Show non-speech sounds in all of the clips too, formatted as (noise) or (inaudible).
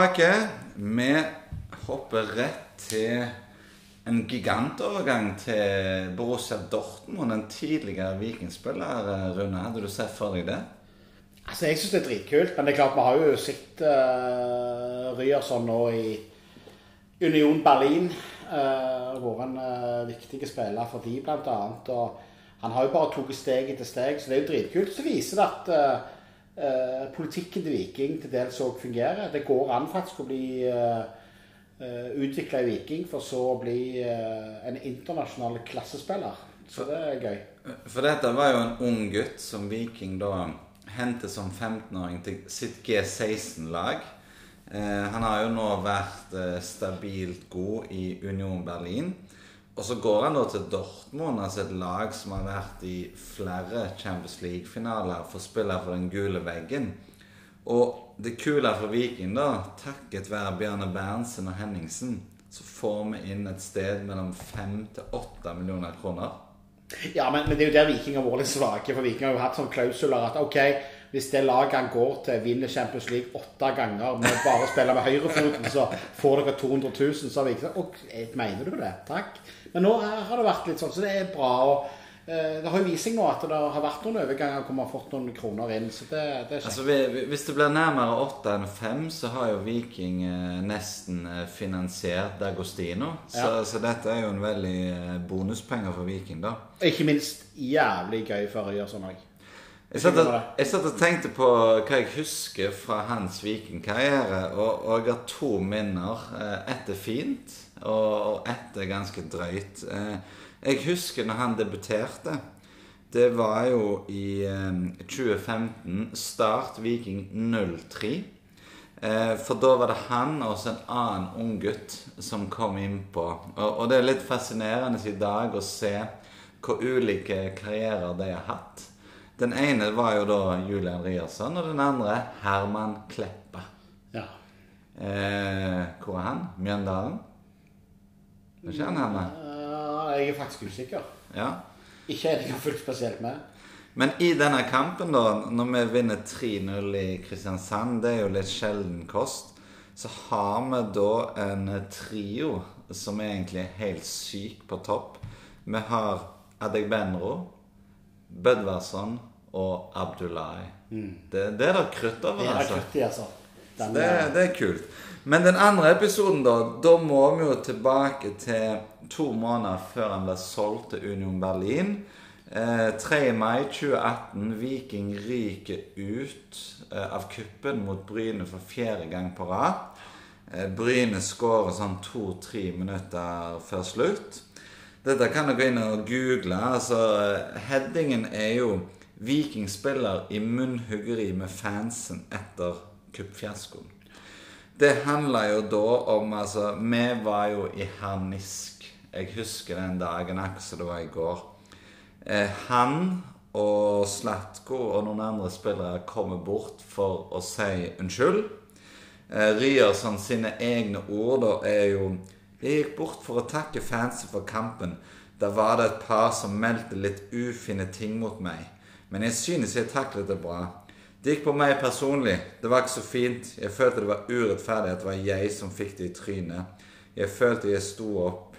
Tilbake. Vi hopper rett til en gigantovergang til Borussia Dortmund. En tidligere vikingspiller, Rune. Hadde du sett for deg det? Altså, Jeg syns det er dritkult, men det er klart vi har jo sett uh, Ryerson nå i Union Berlin. Uh, vært en uh, viktig spiller for de blant annet. Og han har jo bare tatt steg etter steg, så det er jo dritkult. Så viser det at uh, uh, politikken til Viking til dels òg fungerer. Det går an faktisk å bli uh, utvikla i Viking, for så å bli en internasjonal klassespiller. Så det er gøy. For dette var jo en ung gutt som Viking da hentet som 15-åring til sitt G16-lag. Eh, han har jo nå vært eh, stabilt god i Union Berlin. Og så går han da til Dortmund, altså et lag som har vært i flere Champions League-finaler for å spille for den gule veggen. Og det kule for Viking, da, takket være Bjarne Berntsen og Henningsen, så får vi inn et sted mellom fem til åtte millioner kroner. Ja, men, men, det er jo der Viking har vært litt svake. For Viking har jo hatt sånne klausuler at ok, hvis det laget han går til, vinner Champions League åtte ganger med bare å spille med høyrefoten, så får dere 200 000. Så har vi ikke sagt ok, mener du det? Takk. Men nå har det vært litt sånn, så det er bra. og det har jo vist seg nå at det har vært noen overganger hvor man har fått noen kroner inn. så det, det er altså, Hvis det blir nærmere åtte enn fem, så har jo Viking nesten finansiert Dagostino. Så, ja. så, dette er jo en veldig bonuspenger for Viking, da. Ikke minst jævlig gøy for sånn òg. Jeg satt, og, jeg satt, og, tenkte på hva jeg husker fra hans vikingkarriere. Og, og jeg har to minner. Ett er fint, og, ett er ganske drøyt. Jeg husker når han debuterte. Det var jo i 2015. Start Viking 03. For da var det han og en annen ung gutt som kom innpå. Og, og det er litt fascinerende i dag å se hvor ulike karrierer de har hatt. Den ene var jo da Julian Ryerson, og den andre Herman Kleppa. Ja. Eh, hvor er han? Mjøndalen? Er ikke han henne? Ja, jeg er faktisk usikker. Ja. Ikke det jeg fulgt spesielt med. Men i denne kampen, da, når vi vinner 3-0 i Kristiansand, det er jo litt sjelden kost, så har vi da en trio som er egentlig helt syk på topp. Vi har Adegbenro, Bødvarsson og Abdullahi. Mm. Det, det, er da krutt over, det er altså. Krutt, altså. Den, det, det, er kult. Men den andre episoden, da, da må vi jo tilbake til to måneder før han ble solgt til Union Berlin. Eh, 3. mai 2018. Viking ryker ut eh, av kuppen mot Bryne for fjerde gang på rad. Eh, Bryne skårer sånn to-tre minutter før slutt. Dette kan dere gå inn og google. altså Headingen er jo Viking spiller i munnhuggeri med fansen etter kuppfiaskoen. Det handla jo da om Altså, vi var jo i harnisk. Jeg husker den dagen akkurat som det var i går. Eh, han og Slatko og noen andre spillere kommer bort for å si unnskyld. Eh, Ryerson sine egne ord da er jo Jeg gikk bort for å takke fansen for kampen. Da var det et par som meldte litt ufine ting mot meg. Men jeg synes jeg taklet det bra. Det gikk på meg personlig. Det var ikke så fint. Jeg følte det var urettferdig at det var jeg som fikk det i trynet. Jeg følte jeg sto opp.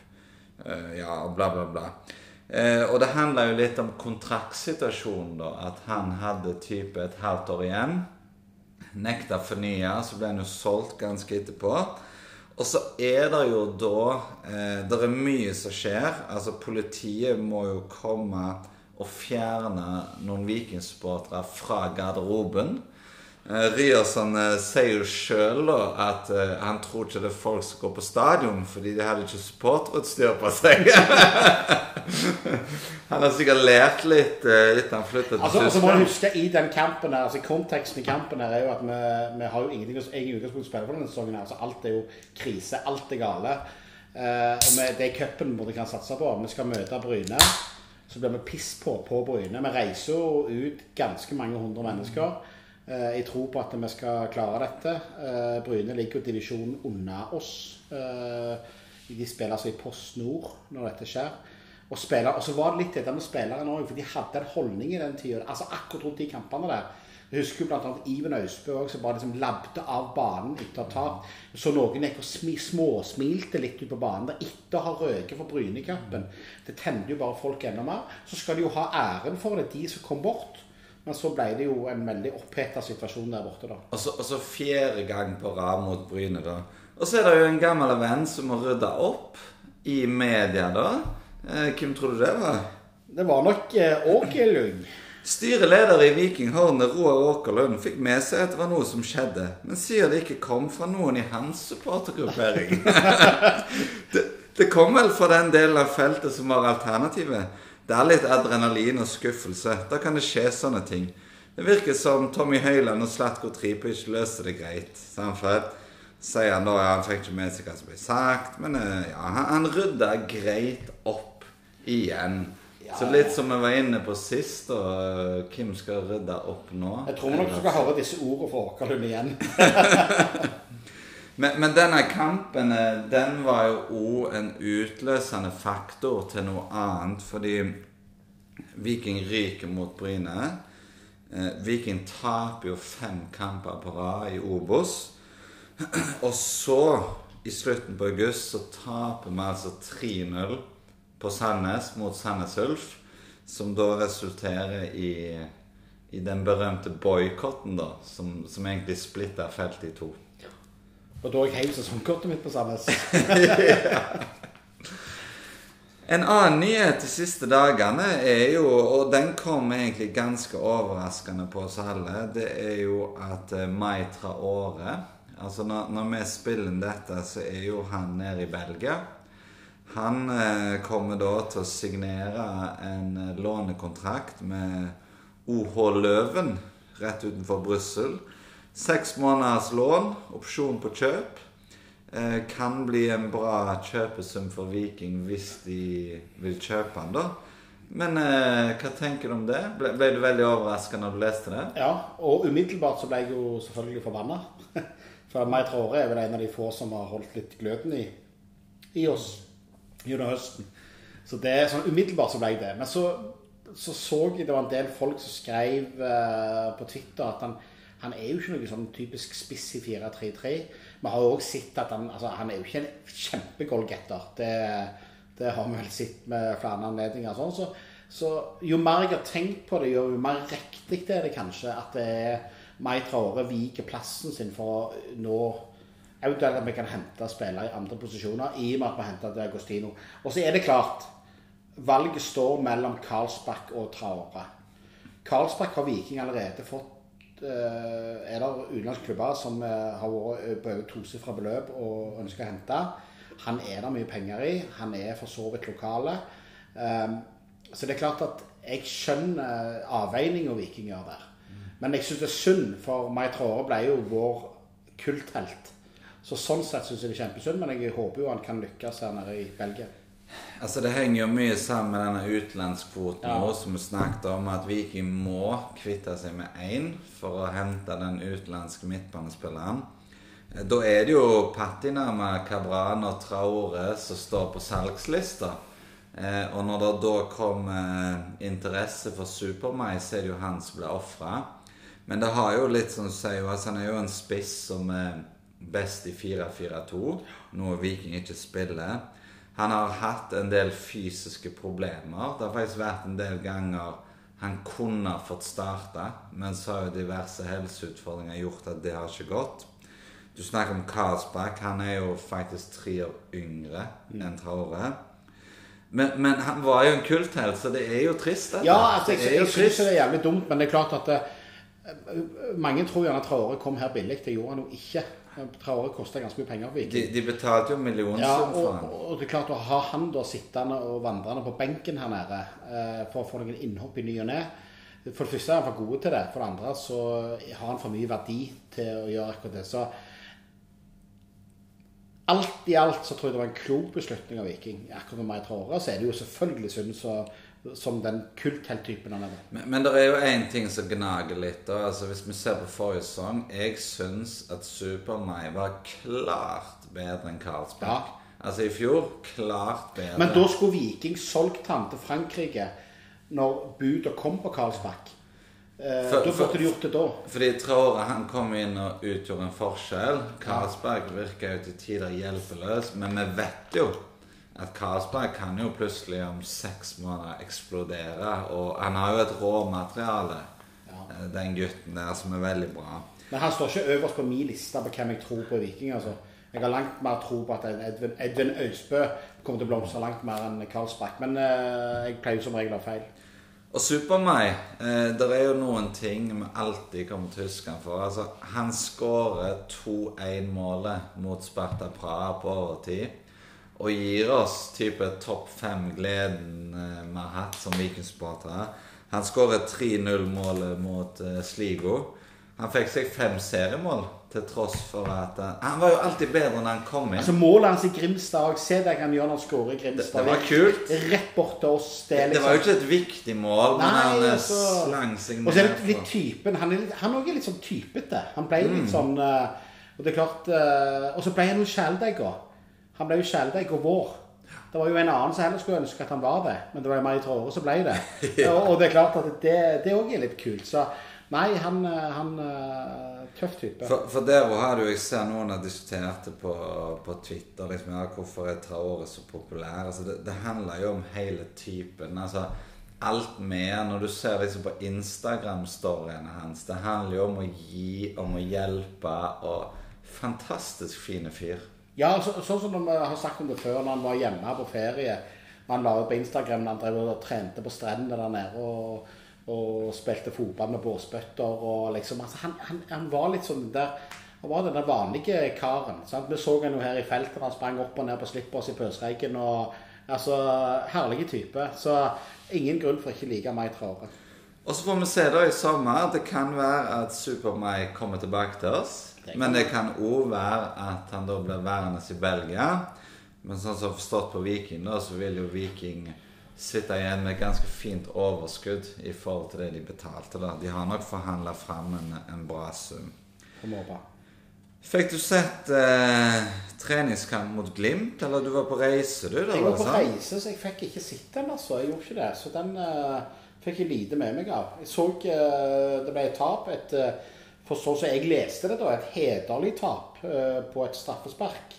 Uh, ja, bla, bla, bla. Uh, og det handla jo litt om kontraktsituasjonen, da. At han hadde type et halvt år igjen. Nekta fornya, så ble han jo solgt ganske etterpå. Og så er det jo da uh, Det er mye som skjer. Altså, politiet må jo komme å fjerne noen vikingsupportere fra garderoben. Eh, Ryerson eh, sier jo sjøl at eh, han tror ikke det er folk som går på stadion fordi de hadde ikke supporterutstyr på seg. (laughs) han har sikkert lært litt etter han flyttet til altså, altså, må du huske i den kampen her, altså Konteksten i kampen her er jo at vi, vi har jo ingenting ingen utgangspunkt utgangspunktet spille for denne sesongen. her, altså Alt er jo krise. Alt er gale. Uh, og vi, Det er cupen vi kan satse på. Vi skal møte Bryne så blir vi piss på på Bryne. Vi reiser jo ut ganske mange hundre mennesker. Eh, jeg tror på at vi skal klare dette. Eh, Bryne ligger jo divisjonen unna oss. Eh, de spiller altså i Post Nord når dette skjer. Og, spiller, og så var det litt dette med spillerne òg, for de hadde en holdning i den tida. Altså akkurat rundt de kampene der Jeg husker annet Iven Austbø også, som bare liksom labde av banen etter å ha tapt. Så noen gikk og smi, småsmilte litt ut på banen der etter å ha røket for Brynekampen. Det tente jo bare folk enda mer. Så skal de jo ha æren for det, de som kom bort. Men så ble det jo en veldig oppheta situasjon der borte, da. Og så, og så fjerde gang på rad mot Bryne, da. Og så er det jo en gammel venn som må rydde opp i media, da. Eh, hvem tror du det var? Det var nok eh, Åkerlund. Styreleder i Viking Horne, Roar Åkerlund, fikk med seg at det var noe som skjedde, men sier det ikke kom fra noen i hans supportergruppering. (laughs) det, det kom vel fra den delen av feltet som var alternativet. Det er litt adrenalin og skuffelse. Da kan det skje sånne ting. Det virker som Tommy Høiland og Slatko Tripic løste det greit. Samtidig sier han da ja, Han fikk ikke med seg hva som ble sagt, men eh, ja, han, han rydda greit opp igjen. Ja. Så litt som vi var inne på sist, og Hvem skal rydde opp nå. Jeg tror nok du skal høre disse ordene fra Åkerlund igjen. (laughs) Men, men denne kampen eh, den var jo òg en utløsende faktor til noe annet. Fordi Viking ryker mot Bryne. Eh, Viking taper jo fem kamper på rad i Obos. (clears throat) Og så, i slutten på august, så taper vi altså 3-0 på Sandnes mot Sandnes Ulf. Som da resulterer i, i den berømte boikotten, da. Som, som egentlig splitter feltet i to. Og da jeg heiv sesongkortet mitt på Sandnes. (laughs) En annen nyhet de siste dagene er jo, og den kom egentlig ganske overraskende på oss alle, det er jo at eh, Mai Traore Altså når, når vi spiller inn dette, så er jo han nede i Belgia. Han eh, kommer da til å signere en eh, lånekontrakt med OH Løven rett utenfor Brussel. Seks måneders lån, opsjon på kjøp. Eh, kan bli en bra kjøpesum for Viking hvis de vil kjøpe han, da. Men eh, hva tenker du om det? Ble, ble du veldig overraska når du leste det? Ja, og umiddelbart så ble jeg jo selvfølgelig forbanna. (laughs) For Mai Traore er vel en av de få som har holdt litt gløden i, i oss gjennom høsten. Så det er sånn umiddelbart så ble jeg det. Men så så, så jeg det var en del folk som skrev uh, på Twitter at han, han er jo ikke noe sånn typisk spiss i 4-3-3. Vi har jo òg sett at han altså, han er jo ikke en kjempegoalgetter. Det, det har vi vel sett med flere anledninger. Sånn. Så, så jo mer jeg har tenkt på det, jo mer riktig er det kanskje at det er Mai Traore viker plassen sin for å nå Eventuelt at vi kan hente spillere i andre posisjoner, i og med at vi henter Agostino. Og så er det klart Valget står mellom Karlsbakk og Traore. Karlsbakk har Viking allerede fått eh, Er det utenlandske klubber som eh, har vært på over tosifra beløp og ønsker å hente. Han er det mye penger i. Han er for så vidt lokale. Um, så det er klart at jeg skjønner avveininga Viking gjør der. Men jeg syns det er synd, for Mai Traore ble jo vår kulthelt. Så sånn sett syns jeg det er kjempesynd, men jeg håper jo han kan lykkes her nede i Belgia. Altså Det henger jo mye sammen med denne utenlandskvoten Ja. også, som vi snakket om, at Viking må kvitte seg med én for å hente den utenlandske midtbanespilleren. Eh, Da er det jo Patinama, Cabran og Traore som står på salgslista. Eh, og når det da kommer eh, interesse for Supermai, så er det jo han som blir ofra. Men det har jo litt som å altså han er jo en spiss som er best i 4-4-2, noe Viking ikke spiller. Han har hatt en del fysiske problemer. Det har faktisk vært en del ganger han kunne fått starte, men så har jo diverse helseutfordringer gjort at det har ikke gått. Du snakker om Karlsbakk. Han er jo faktisk tre år yngre enn Traore. Men, men han var jo en kulthelt, så det er jo trist. dette. Ja, altså, jeg, det jeg syns det er jævlig dumt, men det er klart at det, mange tror gjerne Traore kom her billig. Det gjorde han jo ikke. Traore kosta ganske mye penger for Viking. de betalte jo Ja, millionsum for og, han. og det er klart å ha han da sittende og vandrende på benken her nede eh, for å få noen innhopp i ny og ne For det første er han for god til det. For det andre så har han for mye verdi til å gjøre akkurat det. Så alt i alt så tror jeg det var en klok beslutning av Viking. Akkurat med tre Traore så er det jo selvfølgelig synd så, som den kulthelttypen han er. Men, men det er jo én ting som gnager litt. Da. Altså, hvis vi ser på forrige sesong Jeg syns at Super-Mai var klart bedre enn Karlsberg. Altså i fjor klart bedre. Men da skulle Viking solgt han til Frankrike når budet kom på Carlsberg Eh, For- da burde du gjort det da. Fordi Traore han kom inn og utgjorde en forskjell. Karlsberg virker jo til tider hjelpeløs, men vi vet jo at Karlsberg kan jo plutselig om seks måneder eksplodere. Og han har jo et råmateriale, ja. den gutten der, som er veldig bra. Men han står ikke øverst på min liste på hvem jeg tror på Viking. altså. Jeg har langt mer tro på at Edvin, Edvin Øysbø kommer til å blomstre langt mer enn Karlsbakk. Men eh, jeg pleier jo som regel å ha feil. Og Super-Mai, eh, det er jo noen ting vi alltid kommer til å huske han for. Altså, han skårer 2-1-målet mot Sparta Praha på overtid. Og gir oss type topp fem-gleden med vi har hatt som Viking-supportere. Han skårer 3-0-målet mot eh, Sligo. Han fikk seg fem seriemål til tross for at han, Han var jo alltid bedre når han kom inn. Altså Målet hans i Grimstad Se det han gjør når han skårer i Grimstad. Det- det var kult. Rett bort til oss. Det liksom. Det var jo ikke et viktig mål, men Nei, han eh, altså- slang seg Og så er det ned litt typen. Han er litt- han er litt sånn typete. Han ble Mm. litt sånn eh, Og det er klart eh, Og så ble han jo kjæledegg òg. Han ble jo kjæledegg og vår. Det var jo en annen som heller skulle ønske at han var det, men det var jo meg i Tråre som ble det. (laughs) og, og det er klart at det òg er litt kult. Så nei, han, han eh, Tøff type. For, for der også har du, jeg ser noen har diskutert det på, på Twitter, liksom, ja, hvorfor er Traore så populær? Altså, det, det handler jo om hele typen. altså Alt med når du ser liksom på Instagram-storyene hans. Det handler jo om å gi, om å hjelpe, og fantastisk fine fyr. Ja, så, sånn som vi har sagt om det før, når han var hjemme på ferie. Han la ut på Instagram han drev og trente på strendene der nede og, og spilte fotball med båsbøtter og liksom altså, han, han, han var litt sånn der Han var den vanlige karen. Sant? Vi så han jo her i feltet. Han sprang opp og ned på slippers i pøsregn. Altså, herlige type. Så ingen grunn for ikke like meg Traore. Og så får vi se da i sommer. Det kan være at Super-Mai kommer tilbake til oss. Det Men det kan òg være at han da blir værende i Belgia. Men sånn som forstått på Viking, da, så vil jo Viking sitte igjen med et ganske fint overskudd i forhold til det de betalte. da. De har nok forhandla fram en, en bra sum. Fikk du sett eh, treningskamp mot Glimt? Eller du var på reise, du? da? Jeg var på sant? reise, så jeg fikk ikke sett den, altså. Jeg gjorde ikke det. Så den eh, fikk jeg lite med meg av. Jeg så eh, det ble et tap. Et, uh, for sånn som jeg leste det, da, et hederlig tap eh, på et straffespark.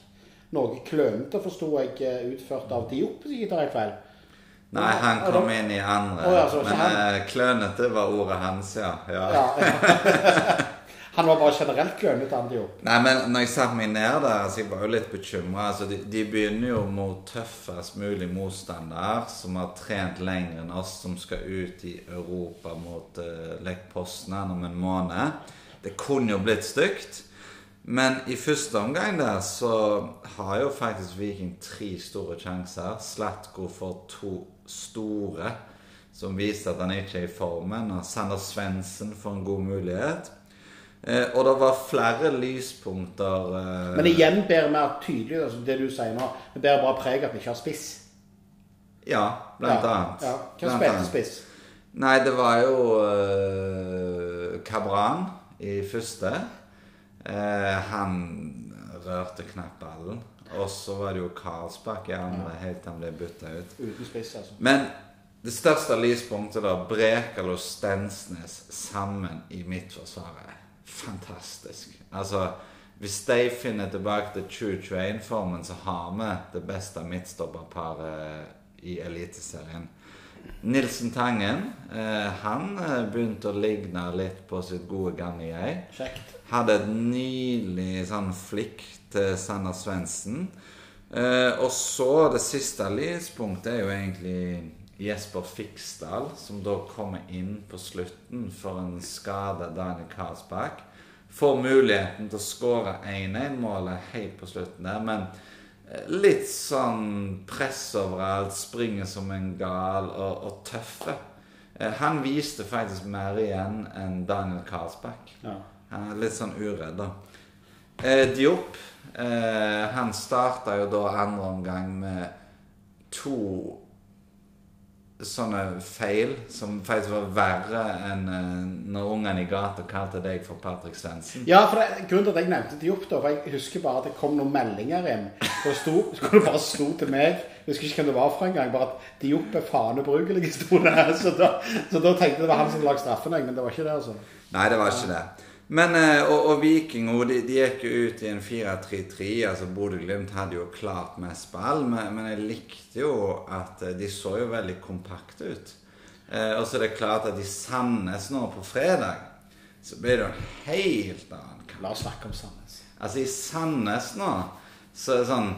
Noe klønete, forsto jeg, eh, utført av Diop, hvis ikke tar helt feil. Nei, han kom inn i andre. Oh, ja, så men han- eh, klønete var ordet hans, ja. ja. Ja. (laughs) Han var bare generelt klønete, han Diop. Nei, men når jeg satte meg ned der, altså jeg var jo litt bekymra. Altså, de, de begynner jo mot tøffest mulig motstander, som har trent lenger enn oss, som skal ut i Europa mot uh, Lech Poznan om en måned. Det kunne jo blitt stygt. Men i første omgang der så har jo faktisk Viking tre store sjanser. Slatko får to store, som viser at han ikke er i formen. Og Sander Svendsen får en god mulighet. Eh, og det var flere lyspunkter. Eh, Men igjen bærer mer tydelig altså det du sier nå. Det bærer bare preg at vi ikke har spiss. Ja, blant ja. annet. Ja. Hvem spilte spiss? Nei, det var jo eh, Kabran i første. Eh, han rørte knapt ballen. Og så var det jo Karlsbakk i andre, helt til han ble bytta ut. Uten spiss, altså. Men det største lyspunktet, da, Brekal og Stensnes sammen i midtforsvaret. Fantastisk. Altså, hvis de finner tilbake til 2021-formen, så har vi det beste midtstopperparet i Eliteserien. Nilsen Tangen, eh, han eh, begynte å ligne litt på sitt gode gamle jeg. Kjekt. Hadde et nydelig sånn flikk til Sander Svendsen. Eh, og så det siste lyspunktet er jo egentlig Jesper Fiksdal, som da kommer inn på slutten for en skada Daniel Karlsbakk. Får muligheten til å skåre 1-1-målet helt på slutten der, men litt sånn press overalt, springer som en gal og, og tøffe. Eh, han viste faktisk mer igjen enn Daniel Karlsbakk. Ja. Han er litt sånn uredd, da. Eh, Diop eh, Han starta jo da andre omgang med to sånne feil som faktisk var verre enn eh, når ungene i gata kalte deg for Patrick Svendsen. Ja, for det, grunnen til at jeg nevnte Diop, da, for jeg husker bare at det kom noen meldinger inn. Så sto, så det bare sto til meg Jeg husker ikke hvem det var for en gang, bare at Diop er faen ubrukelig, i (laughs) stolen her. Så da, så da tenkte jeg det var han som lagde straffen, men det var ikke det, altså. Nei, det var ikke det. Men, eh, og, og Viking de, de gikk jo ut i en 4-3-3. altså Bodø-Glimt hadde jo klart mest ball, men, men jeg likte jo at eh, de så jo veldig kompakte ut. Eh, og så er det klart at i Sandnes nå på fredag, så blir det jo en helt annen kamp. La oss snakke om Sandnes. Altså i Sandnes nå, så er det sånn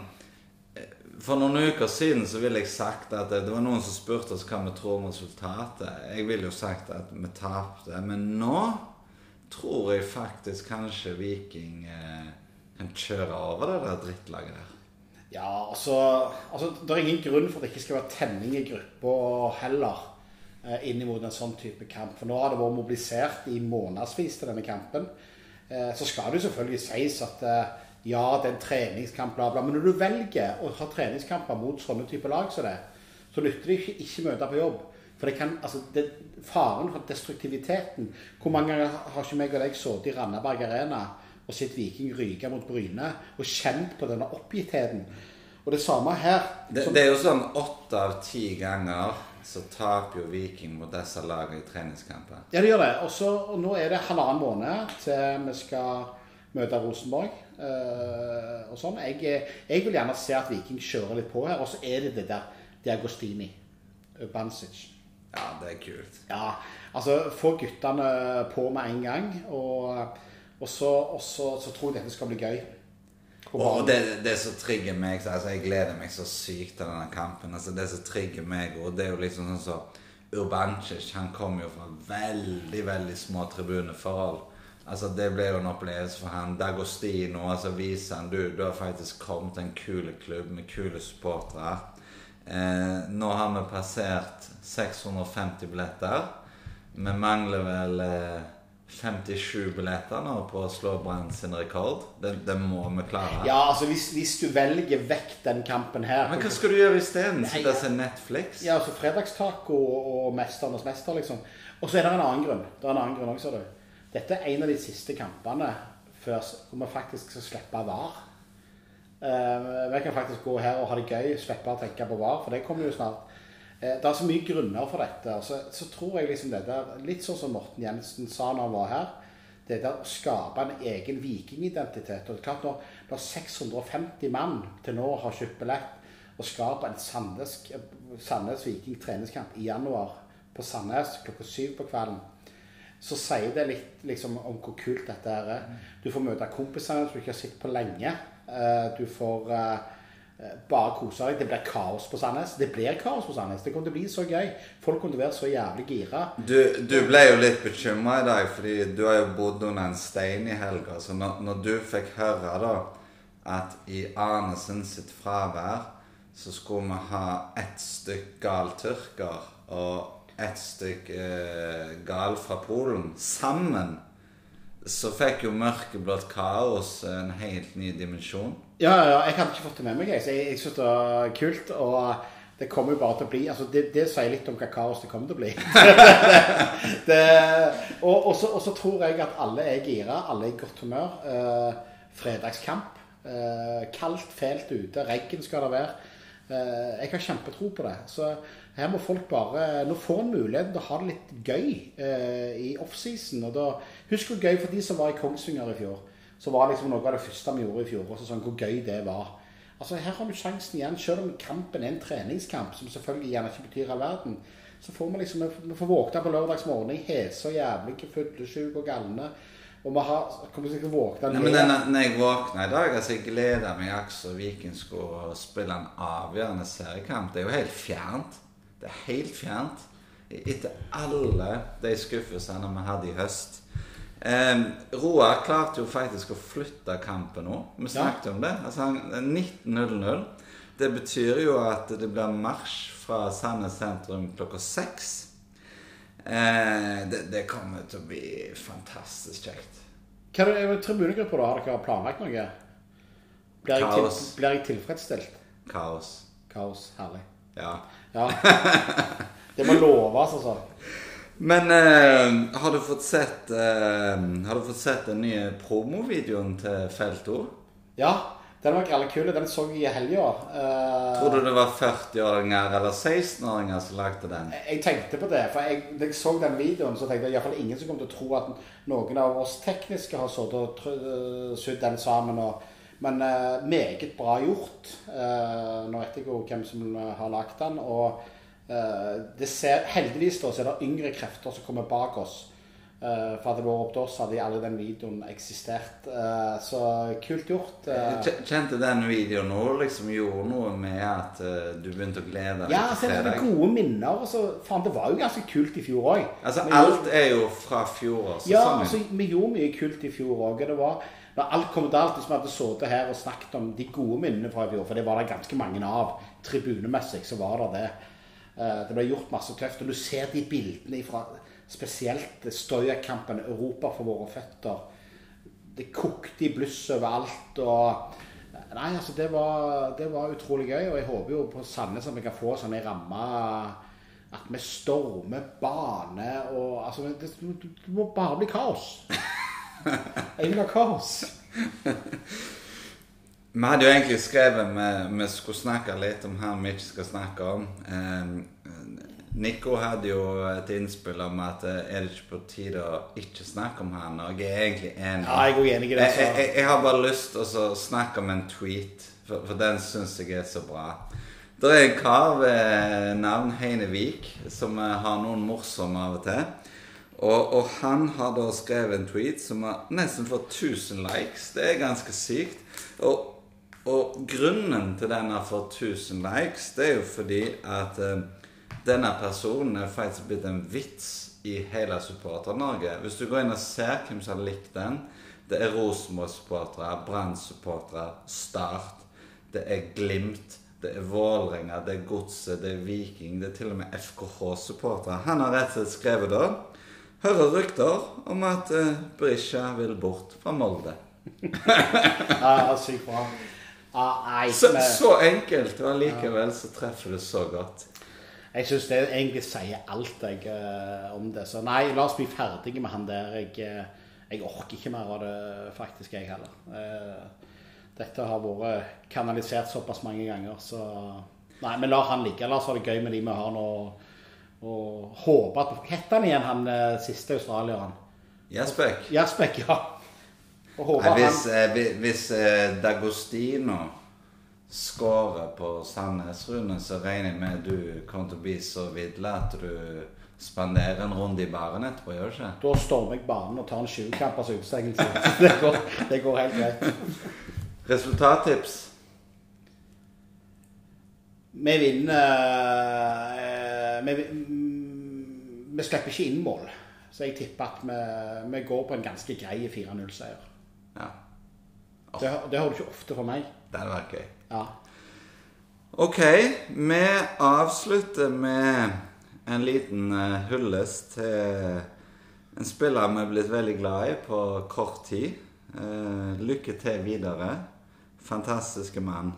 eh, For noen uker siden så ville jeg sagt at det, det var noen som spurte oss hva vi tror om resultatet. Jeg ville jo sagt at vi tapte. Men nå tror jeg faktisk kanskje Viking eh, kan kjøre over det der drittlaget der. Ja, altså, altså Det er ingen grunn for at det ikke skal være tenning i gruppa heller. Eh, inn mot en sånn type kamp. For nå har det vært mobilisert i månedsvis til denne kampen. Eh, så skal det jo selvfølgelig sies at eh, ja, det er en treningskamp, bla, bla. Men når du velger å ha treningskamper mot sånne type lag som det, så nytter det ikke ikke møte på jobb. For det kan, altså, det, faren for destruktiviteten Hvor mange ganger har ikke meg og deg sittet i Randaberg Arena og sett Viking ryke mot Bryne og kjent på denne oppgittheten? Og det samme her. Det, det er jo sånn åtte av ti ganger så taper jo Viking mot disse lagene i treningskampen. Ja, det gjør det. Også, og nå er det halvannen måned til vi skal møte Rosenborg. eh, og sånn. Jeg, jeg vil gjerne se at Viking kjører litt på her. Og så er det det der Diagostini. Bansic. Ja, det er kult. Ja, altså få guttene på med en gang. Og, og, så, og så, så tror jeg dette skal bli gøy. Og banen. det, det som trigger meg altså Jeg gleder meg så sykt til denne kampen. Altså Det som trigger meg, og det er jo liksom sånn så Urbancic han kom jo fra veldig, veldig små tribuneforhold. Altså Det ble jo en opplevelse for han. Dagostino altså viser han du, du har faktisk kommet til en kul klubb med kule supportere. Eh, nå har vi passert 650 billetter. Vi mangler vel eh, 57 billetter nå på å slå Brann sin rekord. Det, det må vi klare. Ja, altså hvis, hvis du velger vekk den kampen her Men hva skal du gjøre isteden? Sitte og se Netflix? Ja, altså fredagstaco og Mesternes mester, liksom. Og så er det en annen grunn. Det er en annen grunn også, du. Dette er en av de siste kampene før vi faktisk skal slippe VAR. Eh, vi kan faktisk gå her og ha det gøy, slippe å tenke på VAR, for det kommer jo snart. Eh, det er så mye grunner for dette. Så, så tror jeg liksom det der, litt sånn som Morten Jensen sa når han var her, det der å skape en egen vikingidentitet. og det er klart Når, når 650 mann til nå har kjøpt billett og skape en Sandnes, Sandnes Viking treningskamp i januar på Sandnes klokka syv på kvelden, så sier det litt liksom, om hvor kult dette er. Du får møte kompisene som du ikke har sett på lenge. Eh, Du får eh, bare kose deg. Det blir kaos på Sandnes. Det blir kaos på Sandnes. Det kommer til å bli så gøy. Folk kommer til å være så jævlig gira. Du, du ble jo litt bekymra i dag, fordi du har jo bodd under en stein i helga. Så når, når du fikk høre da at i Arnesen sitt fravær så skulle vi ha ett stykk gal tyrker og ett stykk eh, gal fra Polen sammen, så fikk jo mørkeblått kaos en helt ny dimensjon. Ja, ja, jeg hadde ikke fått det med meg. Jeg, jeg, jeg synes det var kult. Og det kommer jo bare til å bli altså Det, det sier litt om hva kaos det kommer til å bli. (laughs) (laughs) det, og, og, så, og så tror jeg at alle er gira. Alle er i godt humør. Eh, fredagskamp. Eh, kaldt, fælt ute. Regn skal det være. Eh, jeg har kjempetro på det. Så her må folk bare Nå får en muligheten til å ha det litt gøy eh, i offseason. Husk hvor gøy for de som var i Kongsvinger i fjor. Så var liksom noe av det første vi gjorde i fjor. Også sånn hvor gøy det var. Altså Her har du sjansen igjen, selv om kampen er en treningskamp, som selvfølgelig gjerne ikke betyr all verden. Så får vi liksom Vi får våkne på lørdagsmorgen i hese og jævlig, fyllesyke og galne. Og vi har kommer sikkert til å våkne Nei, men når, når jeg våkner i dag, altså jeg gleder meg også så Viking skulle spille en avgjørende seriekamp. Det er jo helt fjernt. Det er helt fjernt. Etter alle de skuffelsene vi hadde i høst. Eh, Roar klarte jo faktisk å flytte kampen nå. Vi snakket om det. Altså han- 19.00. Det betyr jo at det blir marsj fra Sandnes sentrum klokka seks. Eh, det, det kommer til å bli fantastisk kjekt. Hva er det tribunegruppa, da? Har dere planlagt noe? Blir jeg, til, blir jeg tilfredsstilt? Kaos. Kaos. Herlig. Ja. Ja. Det må loves, altså. Men eh, har du fått sett eh, Har du fått sett den nye promovideoen til Feltor? Ja, den var grelle kul. Den så jeg i helga. Uh, Tror du det var 40-åringer eller 16-åringer som lagde den? Jeg tenkte på det, for jeg, da jeg så den videoen, så tenkte jeg iallfall ingen som kommer til å tro at noen av oss tekniske har sittet og sydd den sammen. Og, men uh, meget bra gjort. Uh, nå vet jeg jo hvem som eh, har lagd den. Og uh, det ser, heldigvis da, så er det yngre krefter som kommer bak oss. Eh, for hadde det vært opp til oss, hadde alle den videoen eksistert. Uh, så kult gjort. Uh. Kjente den videoen nå liksom gjorde noe med at du begynte å glede deg Ja, se altså, det er gode minner. Altså, faen, det var jo ganske kult i fjor òg. Altså, alt er jo fra fjor fjorårssesongen. Ja, altså, vi gjorde mye kult i fjor òg. Det var når alt kom til alt, hvis vi hadde sittet her og snakket om de gode minnene fra i fjor, for det var det ganske mange av, tribunemessig, så var det det. Det ble gjort masse tøft. Og du ser de bildene fra spesielt Støya-kampen, Europa for våre føtter. Det kokte i bluss overalt. og Nei, altså, det var, det var utrolig gøy. Og jeg håper jo på Sandnes at vi kan få sånn ei ramme at vi stormer bane og altså, det, det, må bare bli kaos. Jeg vil ha kaos. Vi hadde jo egentlig skrevet vi, vi skulle snakke litt om her vi ikke skal snakke om. Nico hadde jo et innspill om at eh, er det ikke på tide å ikke snakke om han, og jeg er egentlig enig. Ja, jeg er enig i det, Jeg, jeg, jeg har bare lyst til å snakke om en tweet, for, for den syns jeg er så bra. Det er en kar ved navn Heine Vik som eh, har noen morsomme av og til. Og, og han har da skrevet en tweet som har nesten fått 1000 likes. Det er ganske sykt. Og, og grunnen til den har fått 1000 likes, det er jo fordi at eh, denne personen er faktisk blitt en vits i hele Supporter-Norge. Hvis du går inn og ser hvem som har likt den Det er Rosenborg-supportere, Brann-supportere, Start, det er Glimt, det er Vålerenga, det er Godset, det er Viking, det er til og med FKH-supportere. Han har rett og slett skrevet da Hører rykter om at uh, Berisha vil bort fra Molde. (laughs) Ja, sykt bra. Nei, Så, så enkelt, og allikevel så treffer det så godt. Jeg syns det egentlig sier alt jeg, uh, om det. Så nei, la oss bli ferdige med han der. Jeg, eh, jeg orker ikke mer av det, faktisk, jeg heller. Uh, dette har vært kanalisert såpass mange ganger, så Nei, vi lar han ligge. La oss ha det gøy med de vi har nå. Og håpe at Hette het han igjen, han siste australieren? Jaspek. Jaspek, ja. Og håpe Nei, hvis, han eh, hvis eh, Dagostino scorer på Sandnes, Rune, så regner jeg med du kommer til å bli så vidle at du spanderer en runde i baren etterpå, gjør du ikke? Da stormer jeg banen og tar en 20-kampers utestengelse. (laughs) Det, går- det går helt greit. Resultattips? Vi vinner eh, vi, mm, vi slipper ikke inn mål. Så jeg tipper at vi, vi går på en ganske grei 4-0-seier. Ja. Det, det har du ikke ofte for meg. Det hadde vært gøy. Ja. Ok, vi avslutter med en liten uh, hyllest til en spiller vi er blitt veldig glad i på kort tid. Eh, lykke til videre. Fantastiske mann.